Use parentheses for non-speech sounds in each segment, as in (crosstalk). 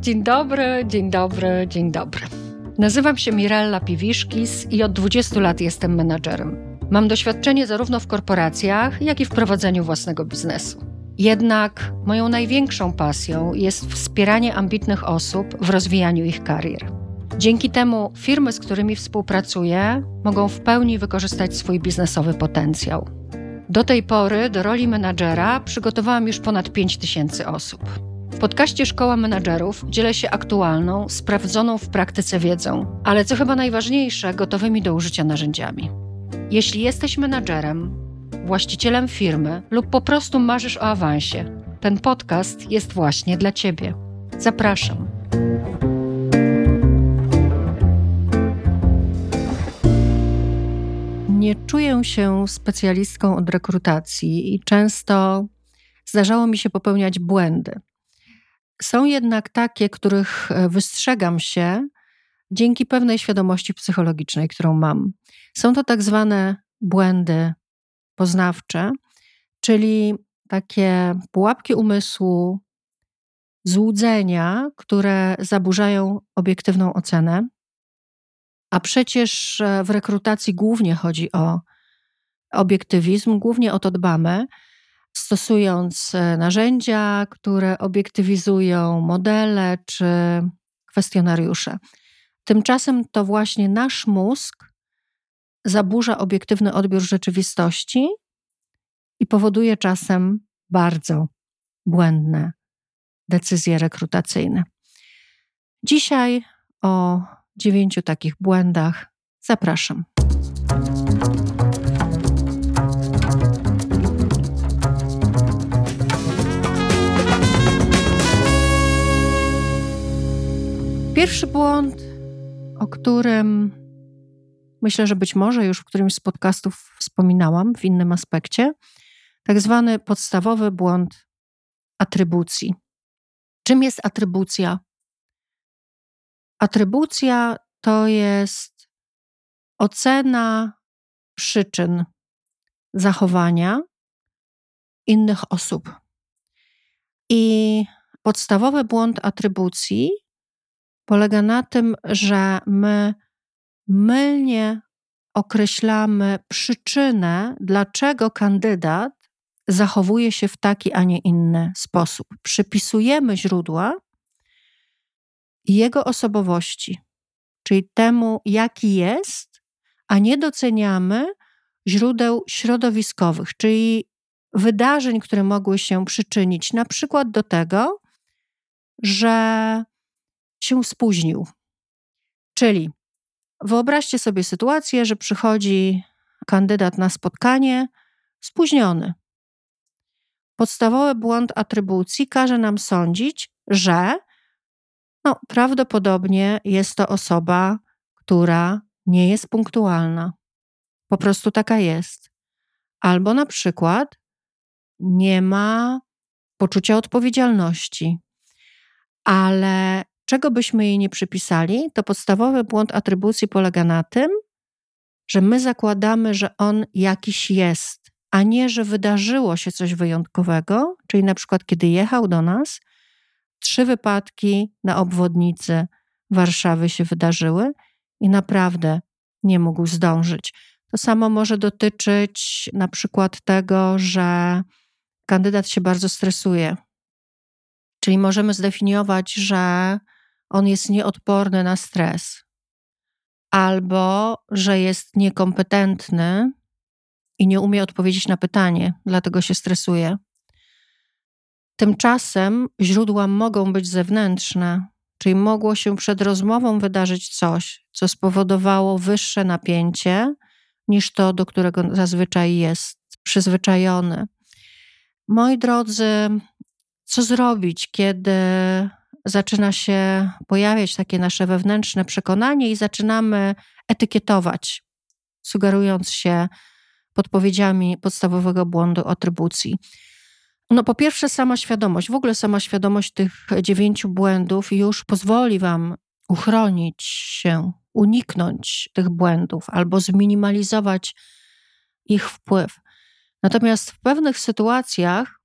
Dzień dobry, dzień dobry, dzień dobry. Nazywam się Mirella Piwiszkis i od 20 lat jestem menadżerem. Mam doświadczenie zarówno w korporacjach, jak i w prowadzeniu własnego biznesu. Jednak moją największą pasją jest wspieranie ambitnych osób w rozwijaniu ich karier. Dzięki temu firmy, z którymi współpracuję, mogą w pełni wykorzystać swój biznesowy potencjał. Do tej pory do roli menadżera przygotowałam już ponad 5 tysięcy osób. W podcaście Szkoła Menadżerów dzielę się aktualną, sprawdzoną w praktyce wiedzą, ale co chyba najważniejsze, gotowymi do użycia narzędziami. Jeśli jesteś menadżerem, właścicielem firmy lub po prostu marzysz o awansie, ten podcast jest właśnie dla Ciebie. Zapraszam. Nie czuję się specjalistką od rekrutacji i często zdarzało mi się popełniać błędy. Są jednak takie, których e, wystrzegam się dzięki pewnej świadomości psychologicznej, którą mam. Są to tak zwane błędy poznawcze, czyli takie pułapki umysłu, złudzenia, które zaburzają obiektywną ocenę. A przecież e, w rekrutacji głównie chodzi o obiektywizm, głównie o to dbamy stosując e, narzędzia, które obiektywizują modele czy kwestionariusze. Tymczasem to właśnie nasz mózg zaburza obiektywny odbiór rzeczywistości i powoduje czasem bardzo błędne decyzje rekrutacyjne. Dzisiaj o dziewięciu takich błędach zapraszam. Pierwszy błąd, o którym myślę, że być może już w którymś z podcastów wspominałam w innym aspekcie, tak zwany podstawowy błąd atrybucji. Czym jest atrybucja? Atrybucja to jest ocena przyczyn zachowania innych osób. I podstawowy błąd atrybucji polega na tym, że my mylnie określamy przyczynę, dlaczego kandydat zachowuje się w taki, a nie inny sposób. Przypisujemy źródła jego osobowości, czyli temu, jaki jest, a nie doceniamy źródeł środowiskowych, czyli wydarzeń, które mogły się przyczynić na przykład do tego, że się spóźnił. Czyli wyobraźcie sobie sytuację, że przychodzi kandydat na spotkanie spóźniony. Podstawowy błąd atrybucji każe nam sądzić, że no, prawdopodobnie jest to osoba, która nie jest punktualna. Po prostu taka jest. Albo na przykład nie ma poczucia odpowiedzialności, ale czego byśmy jej nie przypisali, to podstawowy błąd atrybucji polega na tym, że my zakładamy, że on jakiś jest, a nie, że wydarzyło się coś wyjątkowego, czyli na przykład kiedy jechał do nas, trzy wypadki na obwodnicy Warszawy się wydarzyły i naprawdę nie mógł zdążyć. To samo może dotyczyć na przykład tego, że kandydat się bardzo stresuje. Czyli możemy zdefiniować, że on jest nieodporny na stres, albo że jest niekompetentny i nie umie odpowiedzieć na pytanie, dlatego się stresuje. Tymczasem źródła mogą być zewnętrzne, czyli mogło się przed rozmową wydarzyć coś, co spowodowało wyższe napięcie niż to, do którego zazwyczaj jest przyzwyczajony. Moi drodzy, co zrobić, kiedy zaczyna się pojawiać takie nasze wewnętrzne przekonanie i zaczynamy etykietować, sugerując się podpowiedziami podstawowego błędu atrybucji. No, po pierwsze, sama świadomość, w ogóle sama świadomość tych dziewięciu błędów już pozwoli Wam uchronić się, uniknąć tych błędów albo zminimalizować ich wpływ. Natomiast w pewnych sytuacjach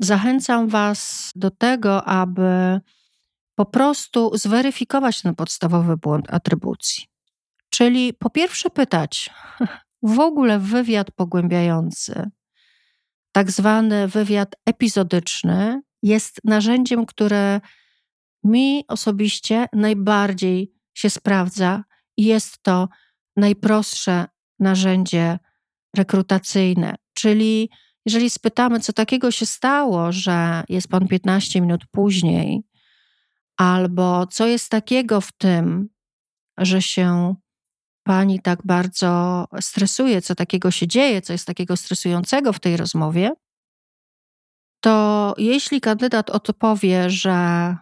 zachęcam Was do tego, aby po prostu zweryfikować ten podstawowy błąd atrybucji. Czyli po pierwsze pytać, (laughs) w ogóle wywiad pogłębiający, tak zwany wywiad epizodyczny, jest narzędziem, które mi osobiście najbardziej się sprawdza i jest to najprostsze narzędzie rekrutacyjne. Czyli jeżeli spytamy, co takiego się stało, że jest pan 15 minut później, albo co jest takiego w tym, że się pani tak bardzo stresuje, co takiego się dzieje, co jest takiego stresującego w tej rozmowie, to jeśli kandydat odpowie, że,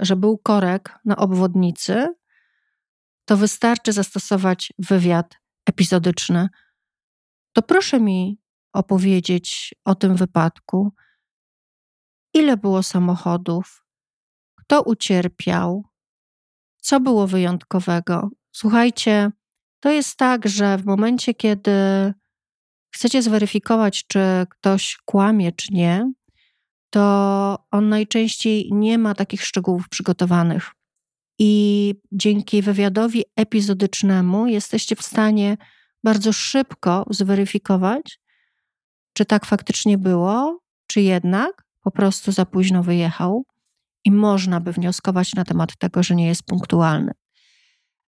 że był korek na obwodnicy, to wystarczy zastosować wywiad epizodyczny. To proszę mi opowiedzieć o tym wypadku. Ile było samochodów? Kto ucierpiał? Co było wyjątkowego? Słuchajcie, to jest tak, że w momencie, kiedy chcecie zweryfikować, czy ktoś kłamie, czy nie, to on najczęściej nie ma takich szczegółów przygotowanych. I dzięki wywiadowi epizodycznemu jesteście w stanie bardzo szybko zweryfikować, czy tak faktycznie było, czy jednak po prostu za późno wyjechał i można by wnioskować na temat tego, że nie jest punktualny.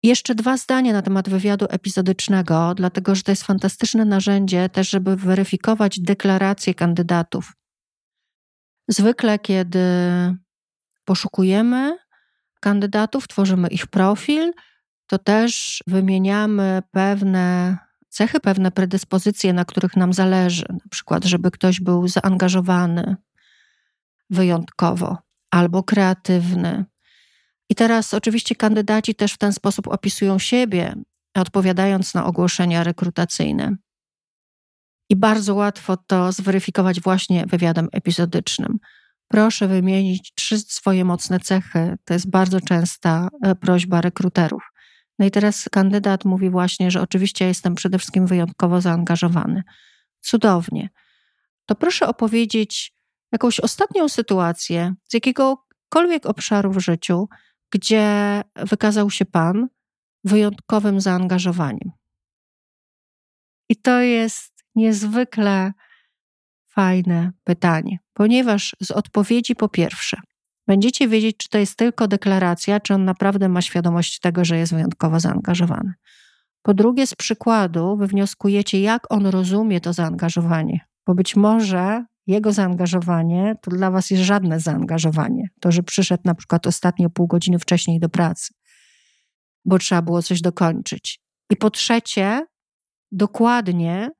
Jeszcze dwa zdania na temat wywiadu epizodycznego, dlatego że to jest fantastyczne narzędzie też, żeby weryfikować deklaracje kandydatów. Zwykle, kiedy poszukujemy kandydatów, tworzymy ich profil, to też wymieniamy pewne cechy, pewne predyspozycje, na których nam zależy. Na przykład, żeby ktoś był zaangażowany wyjątkowo albo kreatywny. I teraz oczywiście kandydaci też w ten sposób opisują siebie, odpowiadając na ogłoszenia rekrutacyjne. I bardzo łatwo to zweryfikować właśnie wywiadem epizodycznym. Proszę wymienić trzy swoje mocne cechy. To jest bardzo częsta e, prośba rekruterów. No i teraz kandydat mówi właśnie, że oczywiście jestem przede wszystkim wyjątkowo zaangażowany. Cudownie. To proszę opowiedzieć jakąś ostatnią sytuację z jakiegokolwiek obszaru w życiu, gdzie wykazał się Pan wyjątkowym zaangażowaniem. I to jest niezwykle fajne pytanie, ponieważ z odpowiedzi po pierwsze, będziecie wiedzieć, czy to jest tylko deklaracja, czy on naprawdę ma świadomość tego, że jest wyjątkowo zaangażowany. Po drugie, z przykładu wywnioskujecie, jak on rozumie to zaangażowanie, bo być może jego zaangażowanie to dla was jest żadne zaangażowanie. To, że przyszedł na przykład ostatnio pół godziny wcześniej do pracy, bo trzeba było coś dokończyć. I po trzecie, dokładnie,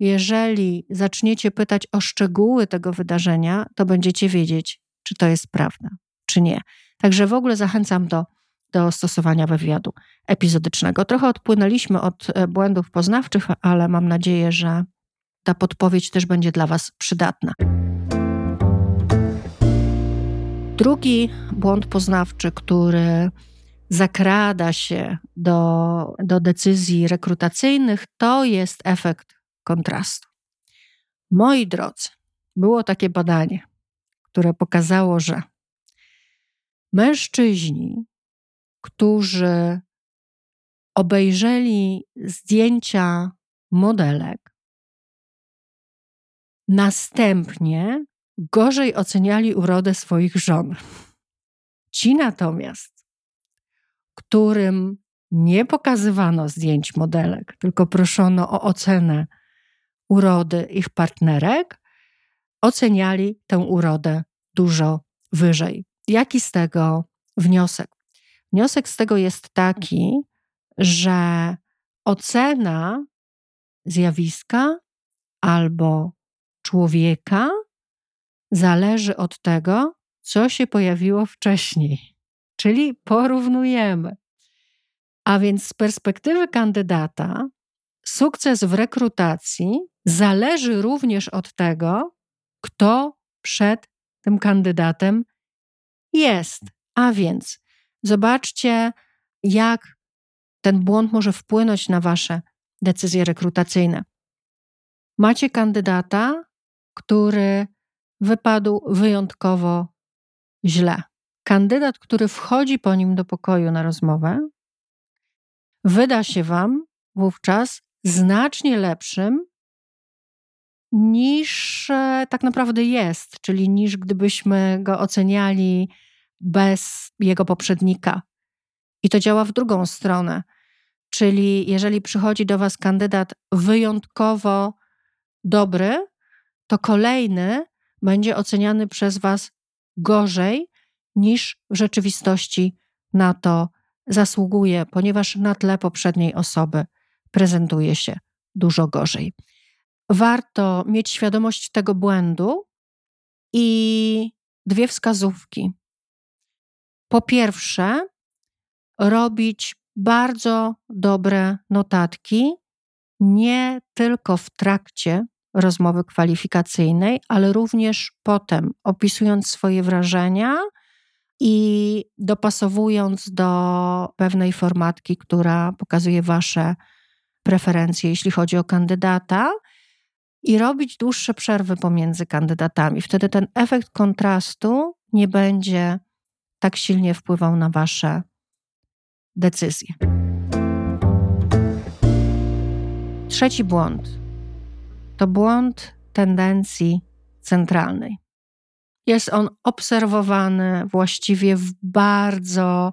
jeżeli zaczniecie pytać o szczegóły tego wydarzenia, to będziecie wiedzieć, czy to jest prawda, czy nie. Także w ogóle zachęcam do, do stosowania wywiadu epizodycznego. Trochę odpłynęliśmy od e, błędów poznawczych, ale mam nadzieję, że ta podpowiedź też będzie dla Was przydatna. Drugi błąd poznawczy, który zakrada się do, do decyzji rekrutacyjnych, to jest efekt kontrastu. Moi drodzy, było takie badanie, które pokazało, że mężczyźni, którzy obejrzeli zdjęcia modelek, Następnie gorzej oceniali urodę swoich żon. Ci natomiast, którym nie pokazywano zdjęć modelek, tylko proszono o ocenę urody ich partnerek, oceniali tę urodę dużo wyżej. Jaki z tego wniosek? Wniosek z tego jest taki, że ocena zjawiska albo człowieka zależy od tego, co się pojawiło wcześniej. Czyli porównujemy. A więc z perspektywy kandydata, sukces w rekrutacji zależy również od tego, kto przed tym kandydatem jest. A więc zobaczcie, jak ten błąd może wpłynąć na Wasze decyzje rekrutacyjne. macie kandydata, który wypadł wyjątkowo źle. Kandydat, który wchodzi po nim do pokoju na rozmowę, wyda się Wam wówczas znacznie lepszym niż e, tak naprawdę jest, czyli niż gdybyśmy go oceniali bez jego poprzednika. I to działa w drugą stronę. Czyli jeżeli przychodzi do Was kandydat wyjątkowo dobry, to kolejny będzie oceniany przez Was gorzej niż w rzeczywistości na to zasługuje, ponieważ na tle poprzedniej osoby prezentuje się dużo gorzej. Warto mieć świadomość tego błędu i dwie wskazówki. Po pierwsze, robić bardzo dobre notatki, nie tylko w trakcie rozmowy kwalifikacyjnej, ale również potem, opisując swoje wrażenia i dopasowując do pewnej formatki, która pokazuje Wasze preferencje, jeśli chodzi o kandydata, i robić dłuższe przerwy pomiędzy kandydatami. Wtedy ten efekt kontrastu nie będzie tak silnie wpływał na Wasze decyzje. Trzeci błąd to błąd tendencji centralnej. Jest on obserwowany właściwie w bardzo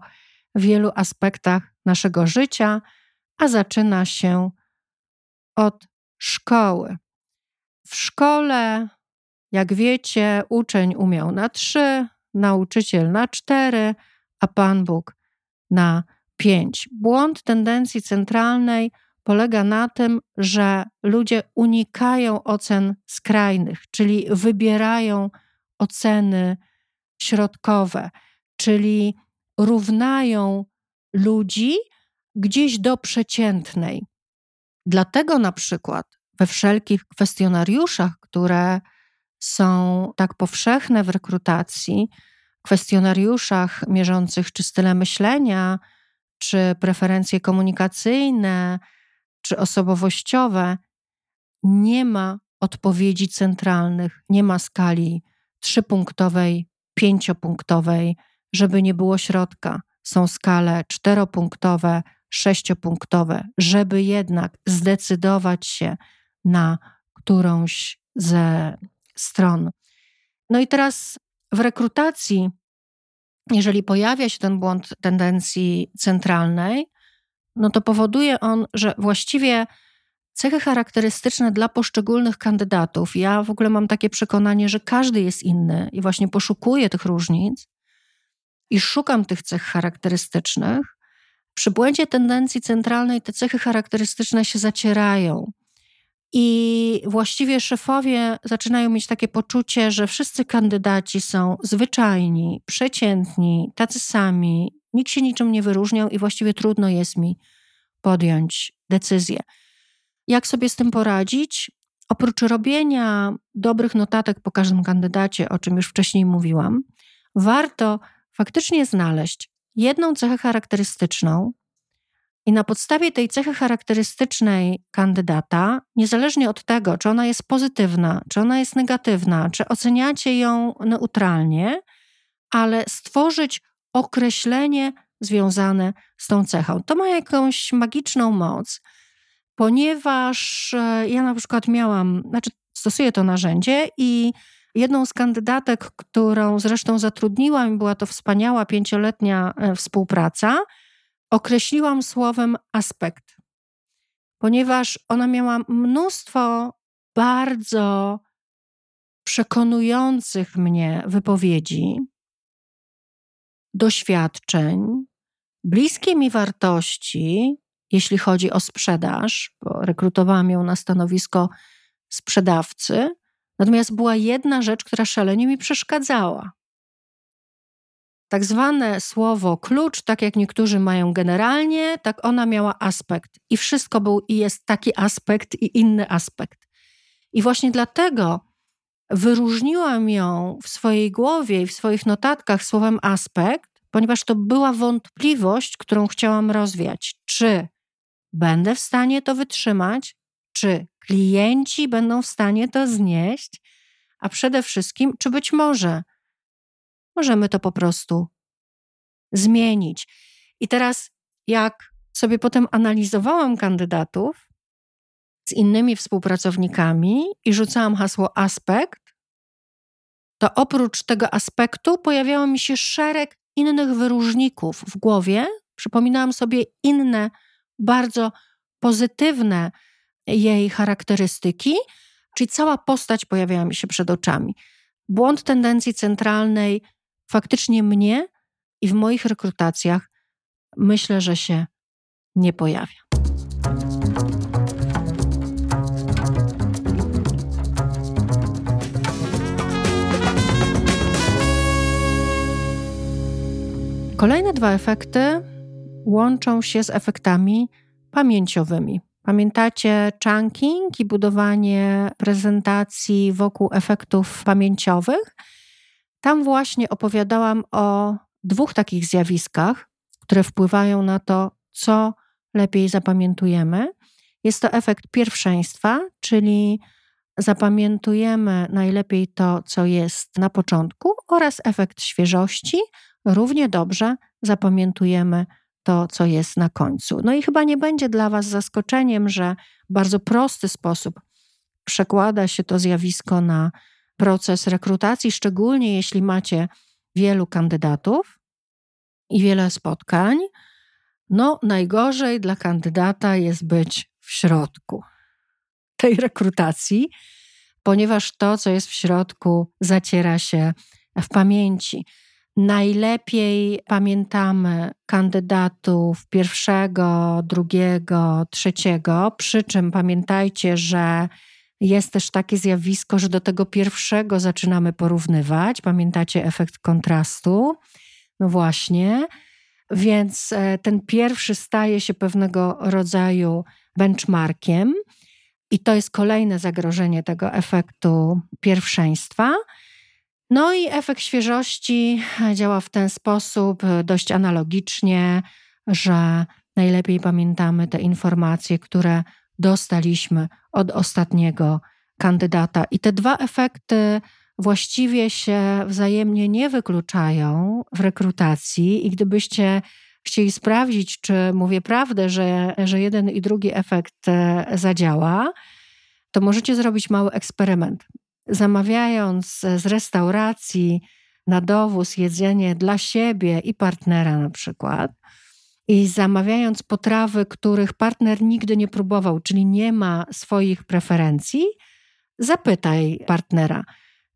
wielu aspektach naszego życia, a zaczyna się od szkoły. W szkole, jak wiecie, uczeń umiał na trzy, nauczyciel na cztery, a Pan Bóg na pięć. Błąd tendencji centralnej polega na tym, że ludzie unikają ocen skrajnych, czyli wybierają oceny środkowe, czyli równają ludzi gdzieś do przeciętnej. Dlatego na przykład we wszelkich kwestionariuszach, które są tak powszechne w rekrutacji, kwestionariuszach mierzących czy style myślenia, czy preferencje komunikacyjne, czy osobowościowe, nie ma odpowiedzi centralnych, nie ma skali trzypunktowej, pięciopunktowej, żeby nie było środka. Są skale czteropunktowe, sześciopunktowe, żeby jednak zdecydować się na którąś ze stron. No i teraz w rekrutacji, jeżeli pojawia się ten błąd tendencji centralnej, no to powoduje on, że właściwie cechy charakterystyczne dla poszczególnych kandydatów, ja w ogóle mam takie przekonanie, że każdy jest inny i właśnie poszukuję tych różnic i szukam tych cech charakterystycznych. Przy błędzie tendencji centralnej te cechy charakterystyczne się zacierają. I właściwie szefowie zaczynają mieć takie poczucie, że wszyscy kandydaci są zwyczajni, przeciętni, tacy sami, nikt się niczym nie wyróżniał i właściwie trudno jest mi podjąć decyzję. Jak sobie z tym poradzić? Oprócz robienia dobrych notatek po każdym kandydacie, o czym już wcześniej mówiłam, warto faktycznie znaleźć jedną cechę charakterystyczną, i na podstawie tej cechy charakterystycznej kandydata, niezależnie od tego, czy ona jest pozytywna, czy ona jest negatywna, czy oceniacie ją neutralnie, ale stworzyć określenie związane z tą cechą. To ma jakąś magiczną moc, ponieważ e, ja na przykład miałam, znaczy stosuję to narzędzie i jedną z kandydatek, którą zresztą zatrudniłam, była to wspaniała pięcioletnia e, współpraca, określiłam słowem aspekt, ponieważ ona miała mnóstwo bardzo przekonujących mnie wypowiedzi, doświadczeń, bliskie mi wartości, jeśli chodzi o sprzedaż, bo rekrutowałam ją na stanowisko sprzedawcy. Natomiast była jedna rzecz, która szalenie mi przeszkadzała tak zwane słowo klucz, tak jak niektórzy mają generalnie, tak ona miała aspekt. I wszystko był i jest taki aspekt i inny aspekt. I właśnie dlatego wyróżniłam ją w swojej głowie i w swoich notatkach słowem aspekt, ponieważ to była wątpliwość, którą chciałam rozwiać. Czy będę w stanie to wytrzymać, czy klienci będą w stanie to znieść, a przede wszystkim, czy być może możemy to po prostu zmienić. I teraz, jak sobie potem analizowałam kandydatów z innymi współpracownikami i rzucałam hasło aspekt, to oprócz tego aspektu pojawiało mi się szereg innych wyróżników w głowie. Przypominałam sobie inne, bardzo pozytywne jej charakterystyki, czyli cała postać pojawiała mi się przed oczami. Błąd tendencji centralnej faktycznie mnie i w moich rekrutacjach myślę, że się nie pojawia. Kolejne dwa efekty łączą się z efektami pamięciowymi. Pamiętacie chunking i budowanie prezentacji wokół efektów pamięciowych? Tam właśnie opowiadałam o dwóch takich zjawiskach, które wpływają na to, co lepiej zapamiętujemy. Jest to efekt pierwszeństwa, czyli zapamiętujemy najlepiej to, co jest na początku, oraz efekt świeżości, równie dobrze zapamiętujemy to, co jest na końcu. No i chyba nie będzie dla Was zaskoczeniem, że w bardzo prosty sposób przekłada się to zjawisko na proces rekrutacji, szczególnie jeśli macie wielu kandydatów i wiele spotkań. No, najgorzej dla kandydata jest być w środku tej rekrutacji, ponieważ to, co jest w środku, zaciera się w pamięci. Najlepiej pamiętamy kandydatów pierwszego, drugiego, trzeciego, przy czym pamiętajcie, że jest też takie zjawisko, że do tego pierwszego zaczynamy porównywać. Pamiętacie efekt kontrastu? No właśnie. Więc e, ten pierwszy staje się pewnego rodzaju benchmarkiem, i to jest kolejne zagrożenie tego efektu pierwszeństwa. No i efekt świeżości działa w ten sposób, dość analogicznie, że najlepiej pamiętamy te informacje, które dostaliśmy od ostatniego kandydata. I te dwa efekty właściwie się wzajemnie nie wykluczają w rekrutacji, i gdybyście chcieli sprawdzić, czy mówię prawdę, że, że jeden i drugi efekt e, zadziała, to możecie zrobić mały eksperyment zamawiając z restauracji na dowóz jedzenie dla siebie i partnera na przykład, i zamawiając potrawy, których partner nigdy nie próbował, czyli nie ma swoich preferencji, zapytaj partnera.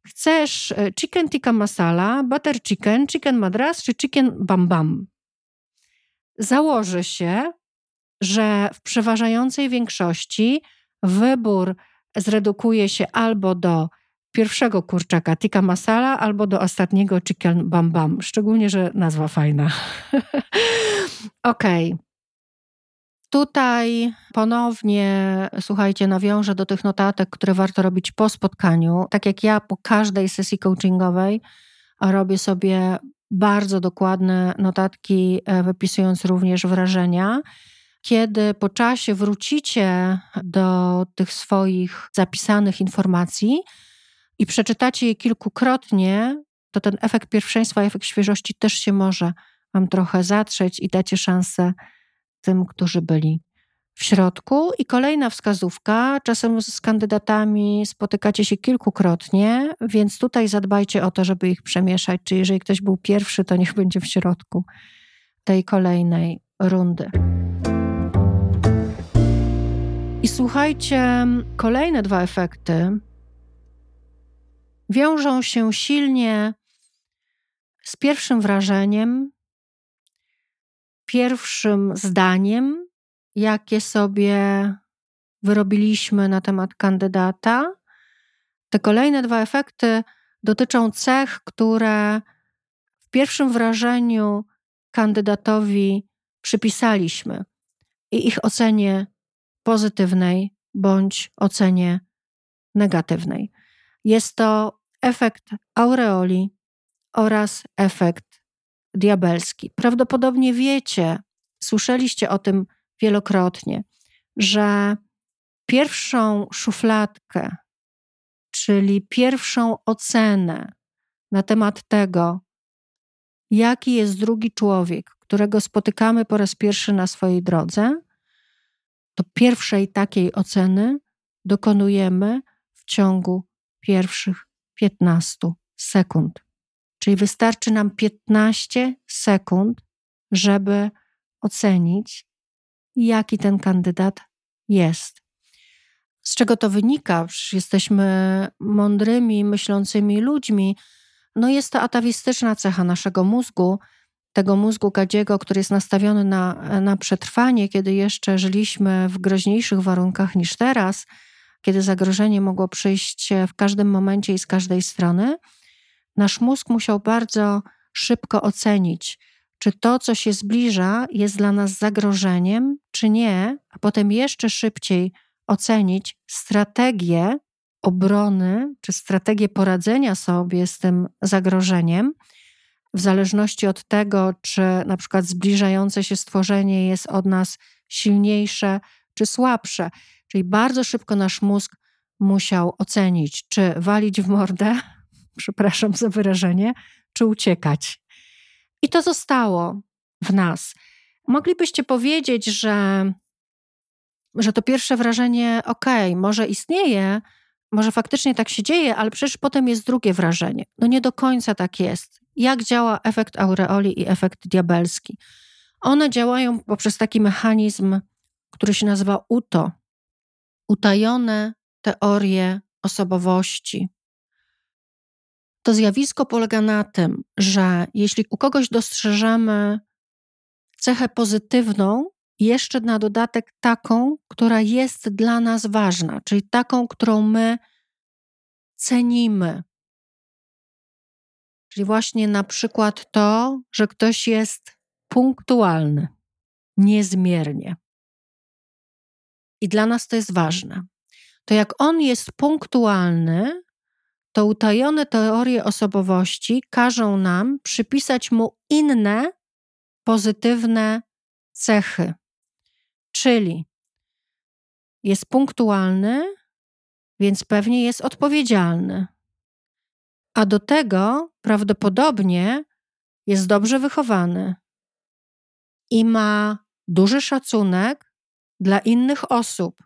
Chcesz e, chicken tikka masala, butter chicken, chicken madras czy chicken bam bam? Założy się, że w przeważającej większości wybór zredukuje się albo do pierwszego kurczaka tikka masala albo do ostatniego chicken bam bam. Szczególnie, że nazwa fajna. (laughs) Okej. Okay. Tutaj ponownie, słuchajcie, nawiążę do tych notatek, które warto robić po spotkaniu. Tak jak ja po każdej sesji coachingowej robię sobie bardzo dokładne notatki, e, wypisując również wrażenia. Kiedy po czasie wrócicie do tych swoich zapisanych informacji, i przeczytacie je kilkukrotnie, to ten efekt pierwszeństwa, efekt świeżości też się może Wam trochę zatrzeć i dacie szansę tym, którzy byli w środku. I kolejna wskazówka, czasem z kandydatami spotykacie się kilkukrotnie, więc tutaj zadbajcie o to, żeby ich przemieszać. Czyli jeżeli ktoś był pierwszy, to niech będzie w środku tej kolejnej rundy. I słuchajcie, kolejne dwa efekty, wiążą się silnie z pierwszym wrażeniem, pierwszym zdaniem, jakie sobie wyrobiliśmy na temat kandydata. Te kolejne dwa efekty dotyczą cech, które w pierwszym wrażeniu kandydatowi przypisaliśmy i ich ocenie pozytywnej bądź ocenie negatywnej. Jest to efekt aureoli oraz efekt diabelski. Prawdopodobnie wiecie, słyszeliście o tym wielokrotnie, że pierwszą szufladkę, czyli pierwszą ocenę na temat tego, jaki jest drugi człowiek, którego spotykamy po raz pierwszy na swojej drodze, to pierwszej takiej oceny dokonujemy w ciągu pierwszych 15 sekund. Czyli wystarczy nam 15 sekund, żeby ocenić, jaki ten kandydat jest. Z czego to wynika? Przecież jesteśmy mądrymi, myślącymi ludźmi. No jest to atawistyczna cecha naszego mózgu, tego mózgu gadziego, który jest nastawiony na, na przetrwanie, kiedy jeszcze żyliśmy w groźniejszych warunkach niż teraz, kiedy zagrożenie mogło przyjść w każdym momencie i z każdej strony, nasz mózg musiał bardzo szybko ocenić, czy to, co się zbliża, jest dla nas zagrożeniem, czy nie, a potem jeszcze szybciej ocenić strategię obrony, czy strategię poradzenia sobie z tym zagrożeniem, w zależności od tego, czy na przykład zbliżające się stworzenie jest od nas silniejsze czy słabsze. Czyli bardzo szybko nasz mózg musiał ocenić, czy walić w mordę, (laughs) przepraszam za wyrażenie, czy uciekać. I to zostało w nas. Moglibyście powiedzieć, że, że to pierwsze wrażenie, okej, okay, może istnieje, może faktycznie tak się dzieje, ale przecież potem jest drugie wrażenie. No nie do końca tak jest. Jak działa efekt aureoli i efekt diabelski? One działają poprzez taki mechanizm, który się nazywa UTO utajone teorie osobowości. To zjawisko polega na tym, że jeśli u kogoś dostrzeżemy cechę pozytywną, jeszcze na dodatek taką, która jest dla nas ważna, czyli taką, którą my cenimy. Czyli właśnie na przykład to, że ktoś jest punktualny, niezmiernie. I dla nas to jest ważne. To jak on jest punktualny, to utajone teorie osobowości każą nam przypisać mu inne pozytywne cechy. Czyli jest punktualny, więc pewnie jest odpowiedzialny. A do tego prawdopodobnie jest dobrze wychowany i ma duży szacunek dla innych osób.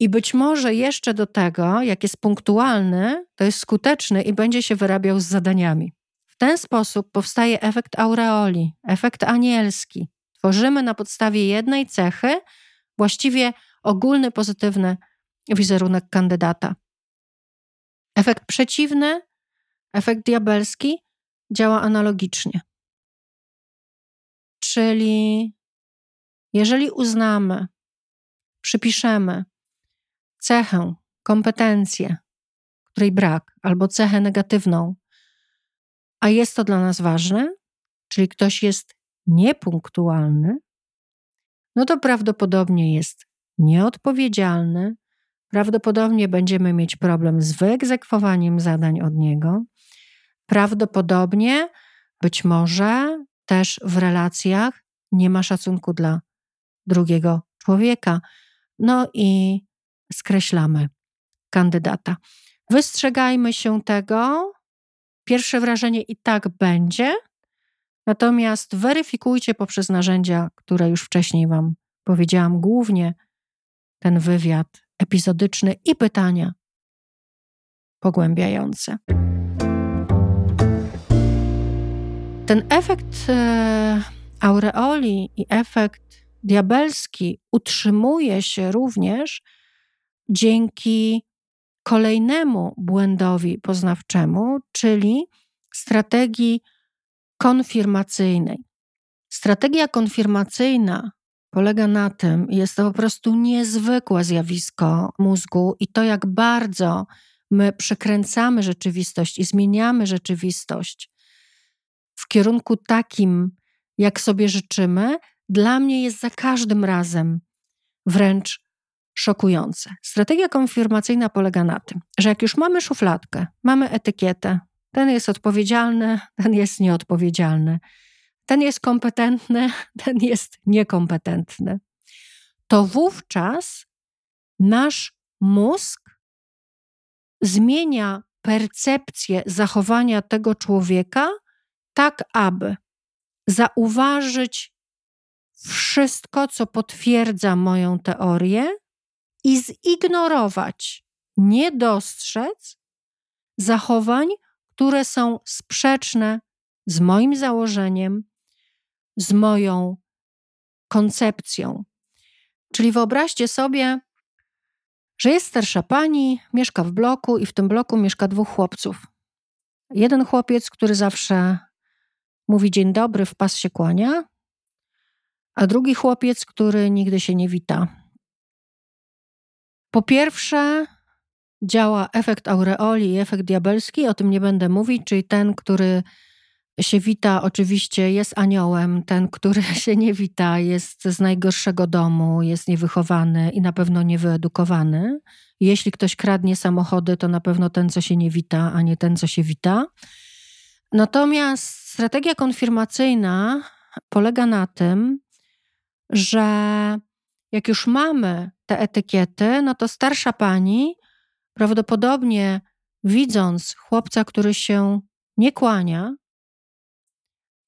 I być może jeszcze do tego, jak jest punktualny, to jest skuteczny i będzie się wyrabiał z zadaniami. W ten sposób powstaje efekt aureoli, efekt anielski. Tworzymy na podstawie jednej cechy właściwie ogólny pozytywny wizerunek kandydata. Efekt przeciwny, efekt diabelski działa analogicznie. Czyli jeżeli uznamy, przypiszemy cechę, kompetencję, której brak, albo cechę negatywną, a jest to dla nas ważne, czyli ktoś jest niepunktualny, no to prawdopodobnie jest nieodpowiedzialny, prawdopodobnie będziemy mieć problem z wyegzekwowaniem zadań od niego, prawdopodobnie być może też w relacjach nie ma szacunku dla drugiego człowieka. No i skreślamy kandydata. Wystrzegajmy się tego. Pierwsze wrażenie i tak będzie, natomiast weryfikujcie poprzez narzędzia, które już wcześniej Wam powiedziałam, głównie ten wywiad epizodyczny i pytania pogłębiające. Ten efekt e, aureoli i efekt diabelski utrzymuje się również dzięki kolejnemu błędowi poznawczemu, czyli strategii konfirmacyjnej. Strategia konfirmacyjna polega na tym, jest to po prostu niezwykłe zjawisko mózgu i to, jak bardzo my przekręcamy rzeczywistość i zmieniamy rzeczywistość w kierunku takim, jak sobie życzymy, dla mnie jest za każdym razem wręcz szokujące. Strategia konfirmacyjna polega na tym, że jak już mamy szufladkę, mamy etykietę, ten jest odpowiedzialny, ten jest nieodpowiedzialny, ten jest kompetentny, (laughs) ten jest niekompetentny, to wówczas nasz mózg zmienia percepcję zachowania tego człowieka tak, aby zauważyć wszystko, co potwierdza moją teorię i zignorować, nie dostrzec zachowań, które są sprzeczne z moim założeniem, z moją koncepcją. Czyli wyobraźcie sobie, że jest starsza pani, mieszka w bloku i w tym bloku mieszka dwóch chłopców. Jeden chłopiec, który zawsze mówi dzień dobry, w pas się kłania, a drugi chłopiec, który nigdy się nie wita. Po pierwsze, działa efekt aureoli i efekt diabelski, o tym nie będę mówić, czyli ten, który się wita, oczywiście jest aniołem, ten, który (laughs) się nie wita, jest z najgorszego domu, jest niewychowany i na pewno niewyedukowany. Jeśli ktoś kradnie samochody, to na pewno ten, co się nie wita, a nie ten, co się wita. Natomiast strategia konfirmacyjna polega na tym, że jak już mamy te etykiety, no to starsza pani prawdopodobnie widząc chłopca, który się nie kłania,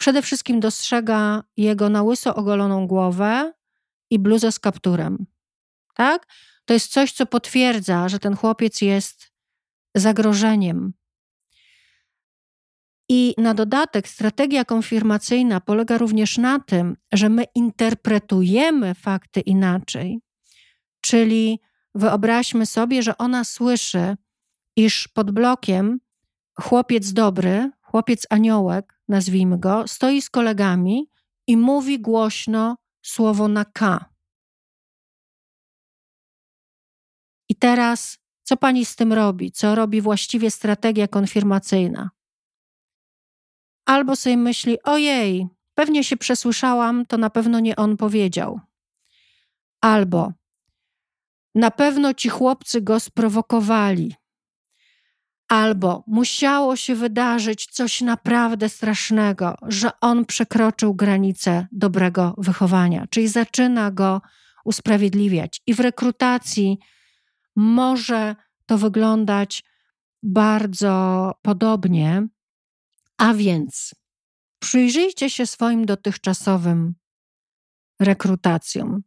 przede wszystkim dostrzega jego na łyso ogoloną głowę i bluzę z kapturem. Tak? To jest coś, co potwierdza, że ten chłopiec jest zagrożeniem. I na dodatek strategia konfirmacyjna polega również na tym, że my interpretujemy fakty inaczej. Czyli wyobraźmy sobie, że ona słyszy, iż pod blokiem chłopiec dobry, chłopiec aniołek, nazwijmy go, stoi z kolegami i mówi głośno słowo na K. I teraz, co pani z tym robi? Co robi właściwie strategia konfirmacyjna? Albo sobie myśli: Ojej, pewnie się przesłyszałam, to na pewno nie on powiedział. Albo na pewno ci chłopcy go sprowokowali. Albo musiało się wydarzyć coś naprawdę strasznego, że on przekroczył granicę dobrego wychowania, czyli zaczyna go usprawiedliwiać. I w rekrutacji może to wyglądać bardzo podobnie. A więc przyjrzyjcie się swoim dotychczasowym rekrutacjom.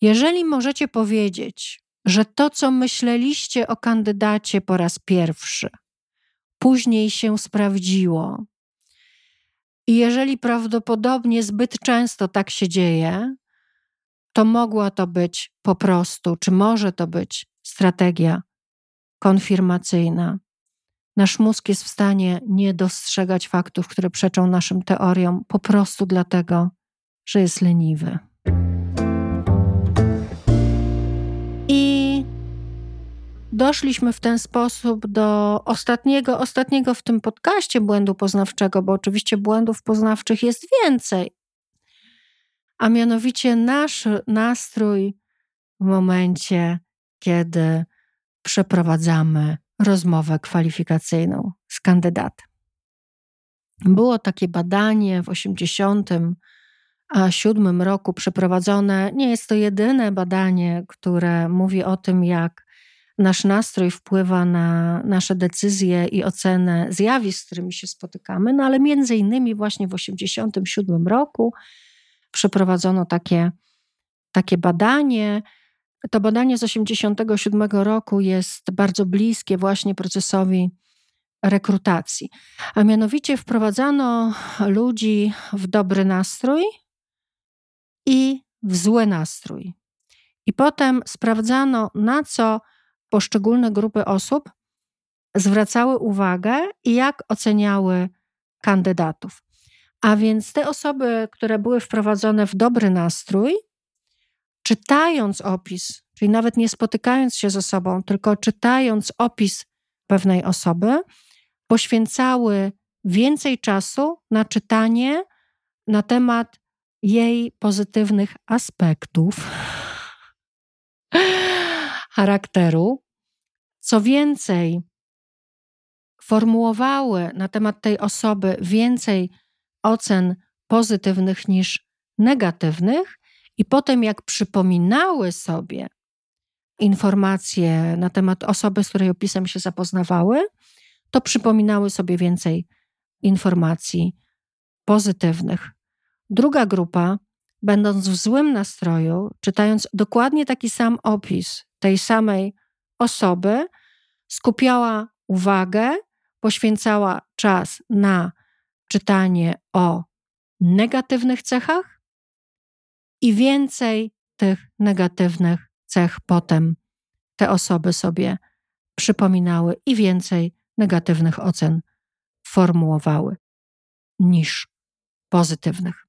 Jeżeli możecie powiedzieć, że to, co myśleliście o kandydacie po raz pierwszy, później się sprawdziło, i jeżeli prawdopodobnie zbyt często tak się dzieje, to mogła to być po prostu, czy może to być strategia konfirmacyjna. Nasz mózg jest w stanie nie dostrzegać faktów, które przeczą naszym teoriom, po prostu dlatego, że jest leniwy. I doszliśmy w ten sposób do ostatniego, ostatniego w tym podcaście błędu poznawczego, bo oczywiście błędów poznawczych jest więcej. A mianowicie nasz nastrój w momencie, kiedy przeprowadzamy rozmowę kwalifikacyjną z kandydatem. Było takie badanie w 1987 roku przeprowadzone. Nie jest to jedyne badanie, które mówi o tym, jak nasz nastrój wpływa na nasze decyzje i ocenę zjawisk, z którymi się spotykamy, no ale między innymi właśnie w 1987 roku przeprowadzono takie, takie badanie. To badanie z 1987 roku jest bardzo bliskie właśnie procesowi rekrutacji. A mianowicie wprowadzano ludzi w dobry nastrój i w zły nastrój. I potem sprawdzano, na co poszczególne grupy osób zwracały uwagę i jak oceniały kandydatów. A więc te osoby, które były wprowadzone w dobry nastrój, czytając opis, czyli nawet nie spotykając się ze sobą, tylko czytając opis pewnej osoby, poświęcały więcej czasu na czytanie na temat jej pozytywnych aspektów (laughs) charakteru. Co więcej, formułowały na temat tej osoby więcej ocen pozytywnych niż negatywnych, i potem, jak przypominały sobie informacje na temat osoby, z której opisem się zapoznawały, to przypominały sobie więcej informacji pozytywnych. Druga grupa, będąc w złym nastroju, czytając dokładnie taki sam opis tej samej osoby, skupiała uwagę, poświęcała czas na czytanie o negatywnych cechach i więcej tych negatywnych cech potem te osoby sobie przypominały i więcej negatywnych ocen formułowały niż pozytywnych.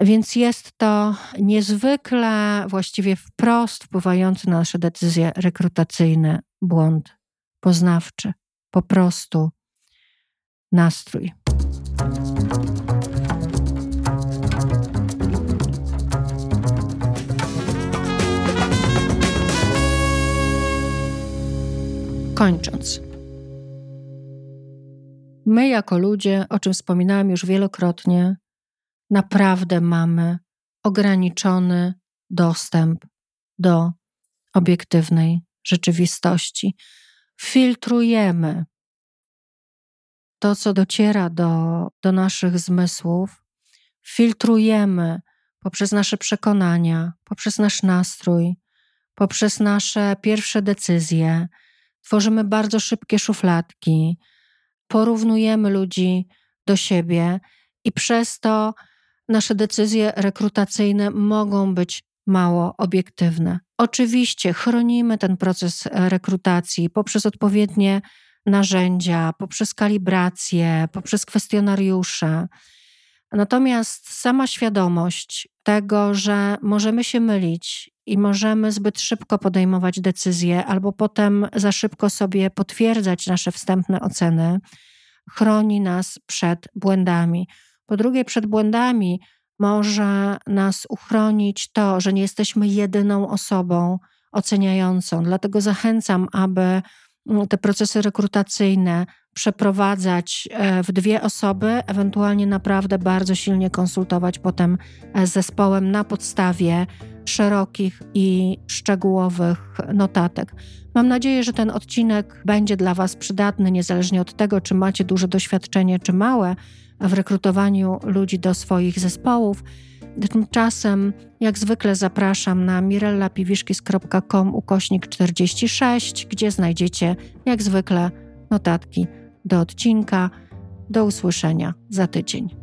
Więc jest to niezwykle, właściwie wprost wpływający na nasze decyzje rekrutacyjne błąd poznawczy, po prostu nastrój. Kończąc. My, jako ludzie, o czym wspominałam już wielokrotnie, naprawdę mamy ograniczony dostęp do obiektywnej rzeczywistości. Filtrujemy to, co dociera do, do naszych zmysłów, filtrujemy poprzez nasze przekonania, poprzez nasz nastrój, poprzez nasze pierwsze decyzje. Tworzymy bardzo szybkie szufladki, porównujemy ludzi do siebie i przez to nasze decyzje rekrutacyjne mogą być mało obiektywne. Oczywiście chronimy ten proces rekrutacji poprzez odpowiednie narzędzia, poprzez kalibrację, poprzez kwestionariusze. Natomiast sama świadomość tego, że możemy się mylić i możemy zbyt szybko podejmować decyzje, albo potem za szybko sobie potwierdzać nasze wstępne oceny, chroni nas przed błędami. Po drugie, przed błędami może nas uchronić to, że nie jesteśmy jedyną osobą oceniającą. Dlatego zachęcam, aby mm, te procesy rekrutacyjne przeprowadzać e, w dwie osoby, ewentualnie naprawdę bardzo silnie konsultować potem e, z zespołem na podstawie szerokich i szczegółowych notatek. Mam nadzieję, że ten odcinek będzie dla Was przydatny, niezależnie od tego, czy macie duże doświadczenie, czy małe w rekrutowaniu ludzi do swoich zespołów. Tymczasem, jak zwykle, zapraszam na mirellapiwiszkis.com ukośnik 46, gdzie znajdziecie, jak zwykle, notatki do odcinka. Do usłyszenia za tydzień.